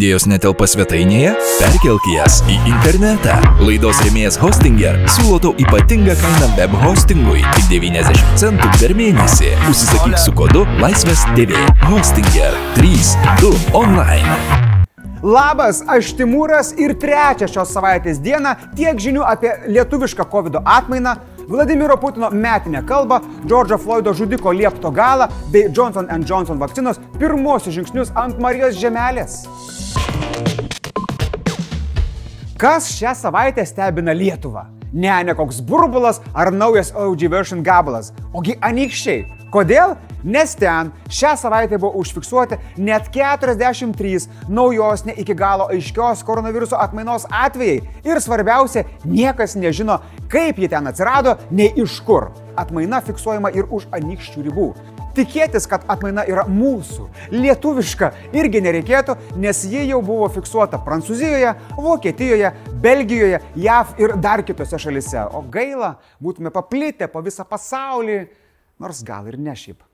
Idėjos netelpa svetainėje? Perkelk jas į internetą. Laidos rėmėjas Hostinger siūlo tau ypatingą kainą web hostingui - tik 90 centų per mėnesį. Užsisakyk su kodu Laisvės TV. Hostinger 32 online. Labas, aš Timūras ir trečią šios savaitės dieną tiek žinių apie lietuvišką COVID atmainą, Vladimiro Putino metinę kalbą, Džordžo Floydo žudiko liepto galą bei Johnson Johnson vakcinos pirmosius žingsnius ant Marijos žemelės. Kas šią savaitę stebina Lietuvą? Ne, ne koks burbulas ar naujas OG version gabalas, ogi anykščiai. Kodėl? Nes ten šią savaitę buvo užfiksuoti net 43 naujos ne iki galo aiškios koronaviruso atmainos atvejai. Ir svarbiausia, niekas nežino, kaip jie ten atsirado, nei iš kur. Atmaina fiksuojama ir už anykščių ribų. Tikėtis, kad atmaina yra mūsų, lietuviška, irgi nereikėtų, nes ji jau buvo fiksuota Prancūzijoje, Vokietijoje, Belgijoje, JAV ir dar kitose šalise. O gaila, būtume paplitę po visą pasaulį, nors gal ir ne šiaip.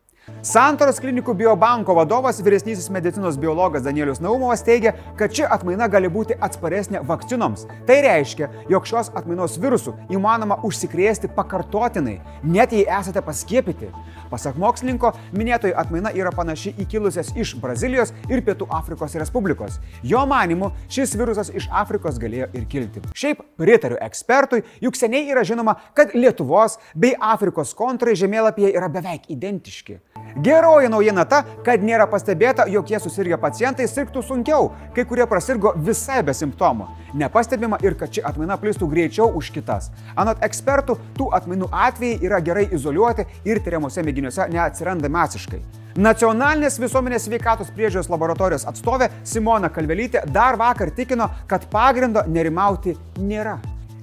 Santoros klinikų biobanko vadovas, vyresnysis medicinos biologas Danielius Naumovas teigia, kad ši atmaina gali būti atsparesnė vakcinoms. Tai reiškia, jog šios atmainos virusų įmanoma užsikrėsti pakartotinai, net jei esate paskiepyti. Pasak mokslininko, minėtoji atmaina yra panaši į kilusias iš Brazilijos ir Pietų Afrikos Respublikos. Jo manimu, šis virusas iš Afrikos galėjo ir kilti. Šiaip pritariu ekspertui, juk seniai yra žinoma, kad Lietuvos bei Afrikos kontrai žemėlapyje yra beveik identiški. Geroji naujiena ta, kad nėra pastebėta, jog jie susirgę pacientai sirgtų sunkiau, kai kurie prasirgo visai be simptomų. Nepastebima ir kad ši atmaina plistų greičiau už kitas. Anot ekspertų, tų atmainų atvejai yra gerai izoliuoti ir tyriamuose mėginiuose neatsiranda masiškai. Nacionalinės visuomenės sveikatos priežiūros laboratorijos atstovė Simona Kalvelytė dar vakar tikino, kad pagrindo nerimauti nėra.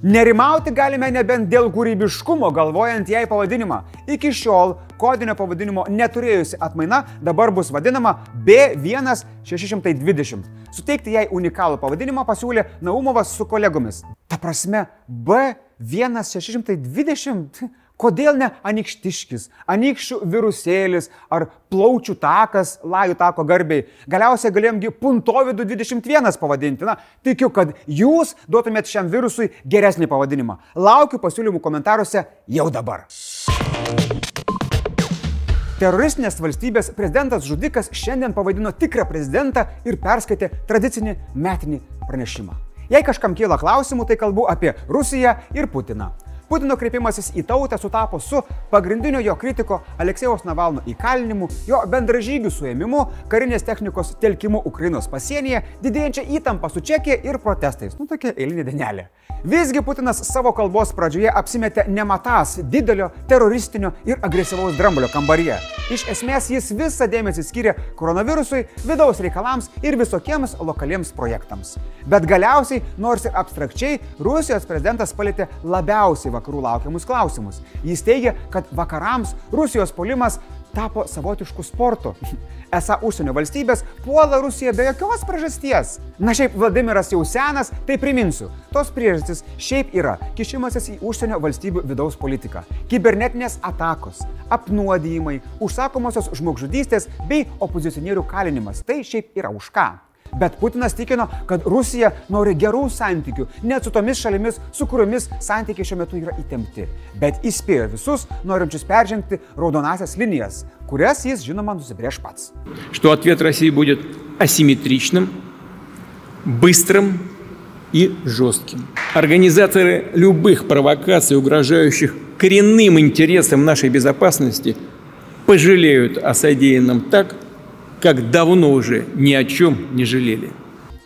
Nerimauti galime nebent dėl kūrybiškumo, galvojant jai pavadinimą. Iki šiol kodinio pavadinimo neturėjusi atmaina dabar bus vadinama B1620. Suteikti jai unikalų pavadinimą pasiūlė Naumovas su kolegomis. Ta prasme, B1620? Kodėl ne anikštiškis, anikščių virusėlis ar plaučių takas, lajų tako garbiai. Galiausiai galėjomgi puntovidų 21 pavadinti. Na, tikiu, kad jūs duotumėt šiam virusui geresnį pavadinimą. Laukiu pasiūlymų komentaruose jau dabar. Teroristinės valstybės prezidentas žudikas šiandien pavadino tikrą prezidentą ir perskaitė tradicinį metinį pranešimą. Jei kažkam kyla klausimų, tai kalbu apie Rusiją ir Putiną. Putino kreipimasis į tautą sutapo su pagrindinio jo kritiko Aleksejos Navalno įkalinimu, jo bendražygių suėmimu, karinės technikos telkimu Ukrainos pasienyje, didėjančia įtampa su Čekija ir protestais. Nu, tokia eilinė denelė. Visgi Putinas savo kalbos pradžioje apsimetė nematas didelio teroristinio ir agresyvaus dramblio kambaryje. Iš esmės jis visą dėmesį skyrė koronavirusui, vidaus reikalams ir visokiems lokaliems projektams. Bet galiausiai, nors ir abstrakčiai, Rusijos prezidentas palėtė labiausiai vakarų laukiamus klausimus. Jis teigia, kad vakarams Rusijos polimas tapo savotišku sportu. Esą užsienio valstybės puola Rusiją be jokios priežasties. Na šiaip Vladimiras jau senas, tai priminsiu. Tos priežastys šiaip yra kišimasis į užsienio valstybių vidaus politiką, kibernetinės atakos, apnuodijimai, užsakomosios žmogžudystės bei opozicionierių kalinimas. Tai šiaip yra už ką. Bet Putinas tikino, kad Rusija nori gerų santykių, net su tomis šalimis, su kuriomis santykiai šiuo metu yra įtempti. Bet įspėjo visus, norinčius peržengti raudonasias linijas, kurias jis, žinoma, nusibrėž pats. Что ответ России будет асимметричным, быстрым и жестким. Организаторы любых провокаций, угрожающих коренным интересам нашей безопасности, пожалеют о содеянном так, как давно уже ни о чем не жалели.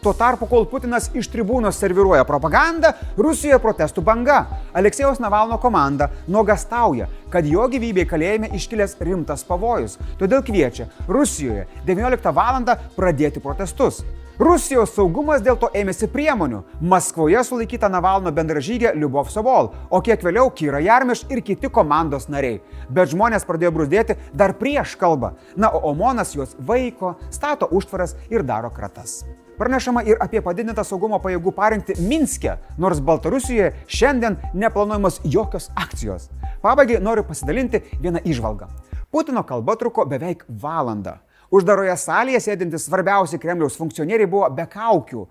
Tuo tarpu, kol Putinas iš tribūnos serviruoja propagandą, Rusijoje protestų banga. Aleksejos Navalno komanda nuogastauja, kad jo gyvybei kalėjime iškilęs rimtas pavojus. Todėl kviečia Rusijoje 19 val. pradėti protestus. Rusijos saugumas dėl to ėmėsi priemonių. Maskvoje sulaikyta Navalno bendražygė Liubov Sobol, o kiek vėliau Kyra Jarmiš ir kiti komandos nariai. Bet žmonės pradėjo brūzdėti dar prieš kalbą. Na, o Omonas juos vaiko, stato užtvaras ir daro kratas. Pranešama ir apie padidintą saugumo pajėgų parengti Minske, nors Baltarusijoje šiandien neplanuojamos jokios akcijos. Pabaigai noriu pasidalinti vieną išvalgą. Putino kalba truko beveik valandą. Uždaroje salėje sėdintys svarbiausi Kremliaus funkcionieriai buvo be kaukių.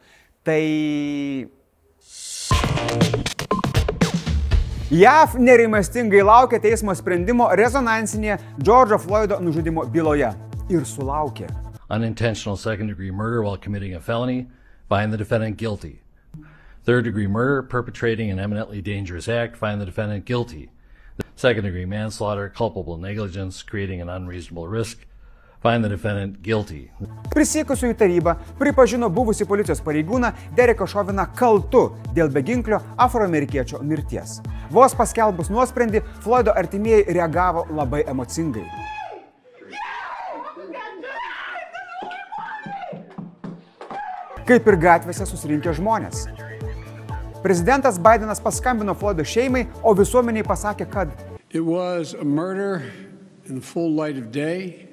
Tai JAV nerimastingai laukia teismo sprendimo rezonansinėje Džordžo Floydo nužudimo byloje. Ir sulaukė. Unintentional second degree murder while committing a felony, find the defendant guilty. Third degree murder, perpetrating an eminently dangerous act, find the defendant guilty. Second degree manslaughter, culpable negligence, creating an unreasonable risk, find the defendant guilty. Prisiekusiųjų taryba pripažino buvusi policijos pareigūną Dereką Šoviną kaltu dėl beginklio afroamerikiečio mirties. Vos paskelbus nuosprendį, Floydo artimieji reagavo labai emocingai. Kaip ir gatvėse susirinkę žmonės. Prezidentas Bidenas paskambino Floydo šeimai, o visuomeniai pasakė, kad It was a murder in the full light of day,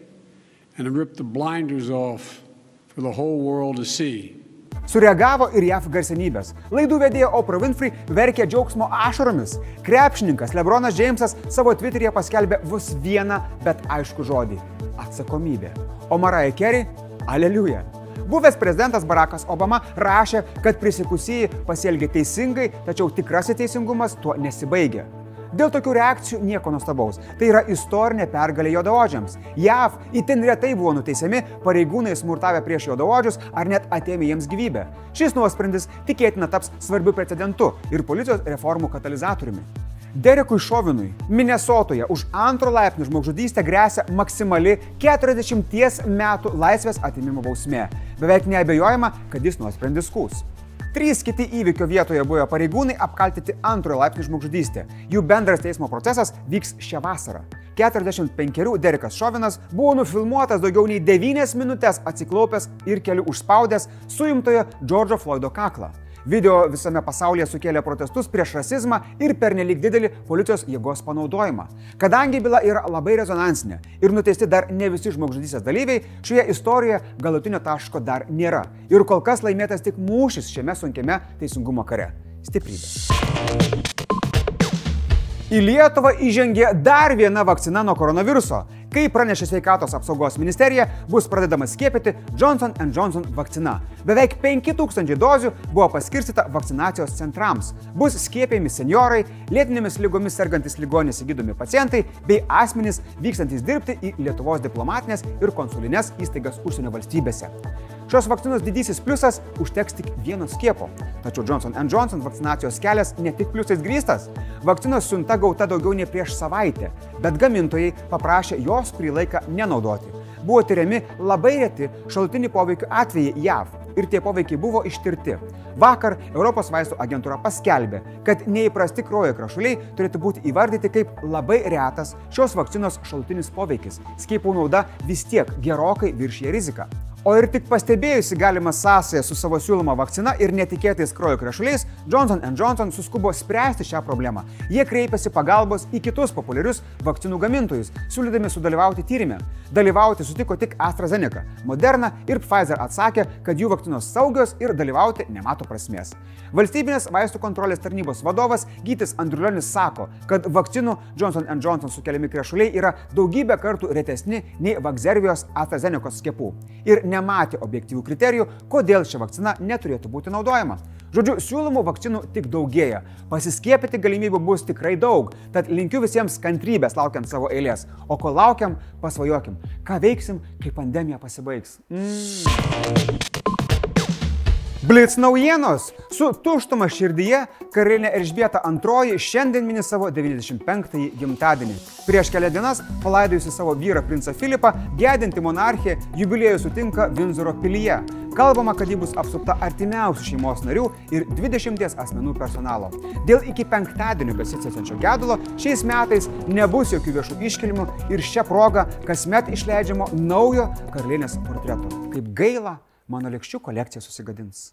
and ripped the blinders off for the whole world to see. Sureagavo ir JAF garsenybės. Laidų vedėja Oprah Winfrey verkė džiaugsmo ašaromis. Krepšininkas Lebronas Džeimsas savo Twitter'yje paskelbė vos vieną, bet aišku žodį - atsakomybė. O Mariah Carey - aleliuja. Buvęs prezidentas Barackas Obama rašė, kad prisikusieji pasielgė teisingai, tačiau tikrasis teisingumas tuo nesibaigia. Dėl tokių reakcijų nieko nuostabaus. Tai yra istorinė pergalė juodaodžiams. JAV itin retai buvo nuteisiami pareigūnai smurtavę prieš juodaodžius ar net atėmė jiems gyvybę. Šis nuosprendis tikėtina taps svarbiu precedentu ir policijos reformų katalizatoriumi. Derekui Šovinui Minnesotoje už antro laipsnio žmogžudystę grėsia maksimali 40 metų laisvės atimimo bausmė. Beveik neabejojama, kad jis nuosprendis skūs. Trys kiti įvykio vietoje buvę pareigūnai apkaltinti antrojo laipsnio žmogžudystė. Jų bendras teismo procesas vyks šią vasarą. 45 Derekas Šovinas buvo nufilmuotas daugiau nei 9 minutės atsiklaupęs ir keliu užspaudęs suimtojo Džordžo Floydo kaklą. Video visame pasaulyje sukėlė protestus prieš rasizmą ir pernelyg didelį policijos jėgos panaudojimą. Kadangi byla yra labai rezonansinė ir nuteisti dar ne visi žmogžudystės dalyviai, šioje istorijoje galutinio taško dar nėra. Ir kol kas laimėtas tik mūšis šiame sunkiame teisingumo kare - stiprybė. Į Lietuvą įžengė dar viena vakcina nuo koronaviruso. Kaip pranešė sveikatos apsaugos ministerija, bus pradedama skiepyti Johnson Johnson vakcina. Beveik 5000 dozių buvo paskirstyta vakcinacijos centrams. Bus skiepėjami seniorai, lėtinėmis lygomis sergantis ligonės įgydomi pacientai bei asmenys vykstantis dirbti į Lietuvos diplomatinės ir konsulinės įstaigas užsienio valstybėse. Šios vakcinos didysis pliusas - užteks tik vieno skiepo. Tačiau Johnson Johnson vakcinacijos kelias ne tik pliusais grįstas. Vakcinos siunta gauta daugiau nei prieš savaitę, bet gamintojai paprašė jos kurį laiką nenaudoti. Buvo tyriami labai reti šalutinių poveikių atvejai JAV ir tie poveikiai buvo ištirti. Vakar Europos vaistų agentūra paskelbė, kad neįprasti kraujo krašuliai turėtų būti įvardyti kaip labai retas šios vakcinos šalutinis poveikis. Skiepų nauda vis tiek gerokai viršyje riziką. O ir tik pastebėjusi galimą sąsąją su savo siūloma vakcina ir netikėtais kraujo krešuliais, Johnson Johnson suskubo spręsti šią problemą. Jie kreipėsi pagalbos į kitus populiarius vakcinų gamintojus, siūlydami sudalyvauti tyrimė. Dalyvauti sutiko tik AstraZeneca. Moderna ir Pfizer atsakė, kad jų vakcinos saugios ir dalyvauti nemato prasmės. Valstybinės vaistų kontrolės tarnybos vadovas Gytis Andriulionis sako, kad vakcinų Johnson Johnson sukeliami krešuliai yra daugybę kartų retesni nei Vakzervijos AstraZeneca skiepų. Ir nematė objektyvių kriterijų, kodėl ši vakcina neturėtų būti naudojama. Žodžiu, siūlomų vakcinų tik daugėja. Pasiskiepyti galimybių bus tikrai daug, tad linkiu visiems kantrybės laukiant savo eilės. O kol laukiam, pasvajokim, ką veiksim, kai pandemija pasibaigs. Mm. Blitz naujienos. Su tuštuma širdyje karalienė Elžbieta II šiandien mini savo 95-ąjį gimtadienį. Prieš kelias dienas, palaidojusi savo vyrą princą Filipą, gedinti monarchė jubiliejų sutinka Vinzoro pilyje. Kalbama, kad ji bus apsupta artimiausių šeimos narių ir 20 asmenų personalo. Dėl iki penktadienio besisėsiančio gedulo šiais metais nebus jokių viešų iškilimų ir šią progą kasmet išleidžiamo naujo karalienės portreto. Kaip gaila, mano lėkščių kolekcija susigadins.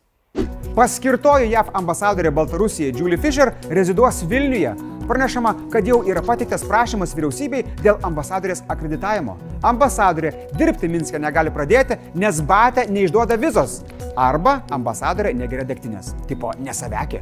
Paskirtoji JAV ambasadorė Baltarusijai Julie Fisher reziduos Vilniuje. Pranešama, kad jau yra pateiktas prašymas vyriausybei dėl ambasadorės akreditavimo. Ambasadorė dirbti Minske negali pradėti, nes Batė neišduoda vizos. Arba ambasadorė negeria degtinės. Tipo, nesavekė.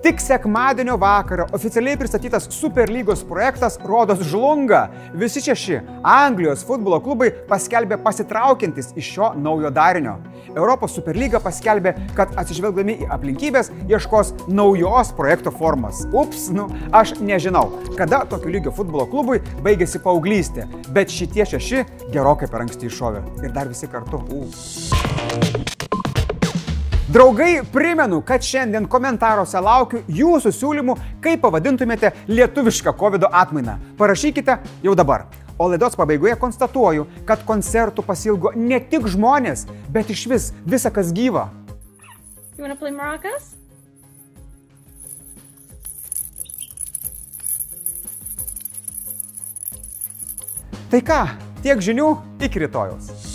Tik sekmadienio vakarą oficialiai pristatytas Superlygos projektas rodos žlunga. Visi šeši Anglijos futbolo klubai paskelbė pasitraukiantis iš šio naujo darinio. Europos Superlyga paskelbė, kad atsižvelgdami į aplinkybės ieškos naujos projekto formos. Ups, nu, aš nežinau, kada tokio lygio futbolo klubui baigėsi paauglystė, bet šitie šeši gerokai per anksti iššovė. Ir dar visi kartu. U. Draugai, primenu, kad šiandien komentaruose laukiu jūsų siūlymų, kaip pavadintumėte lietuvišką COVID atmainą. Parašykite jau dabar. O laidos pabaigoje konstatuoju, kad koncertų pasilgo ne tik žmonės, bet iš vis visa kas gyva. Tai ką, tiek žinių, iki rytojus.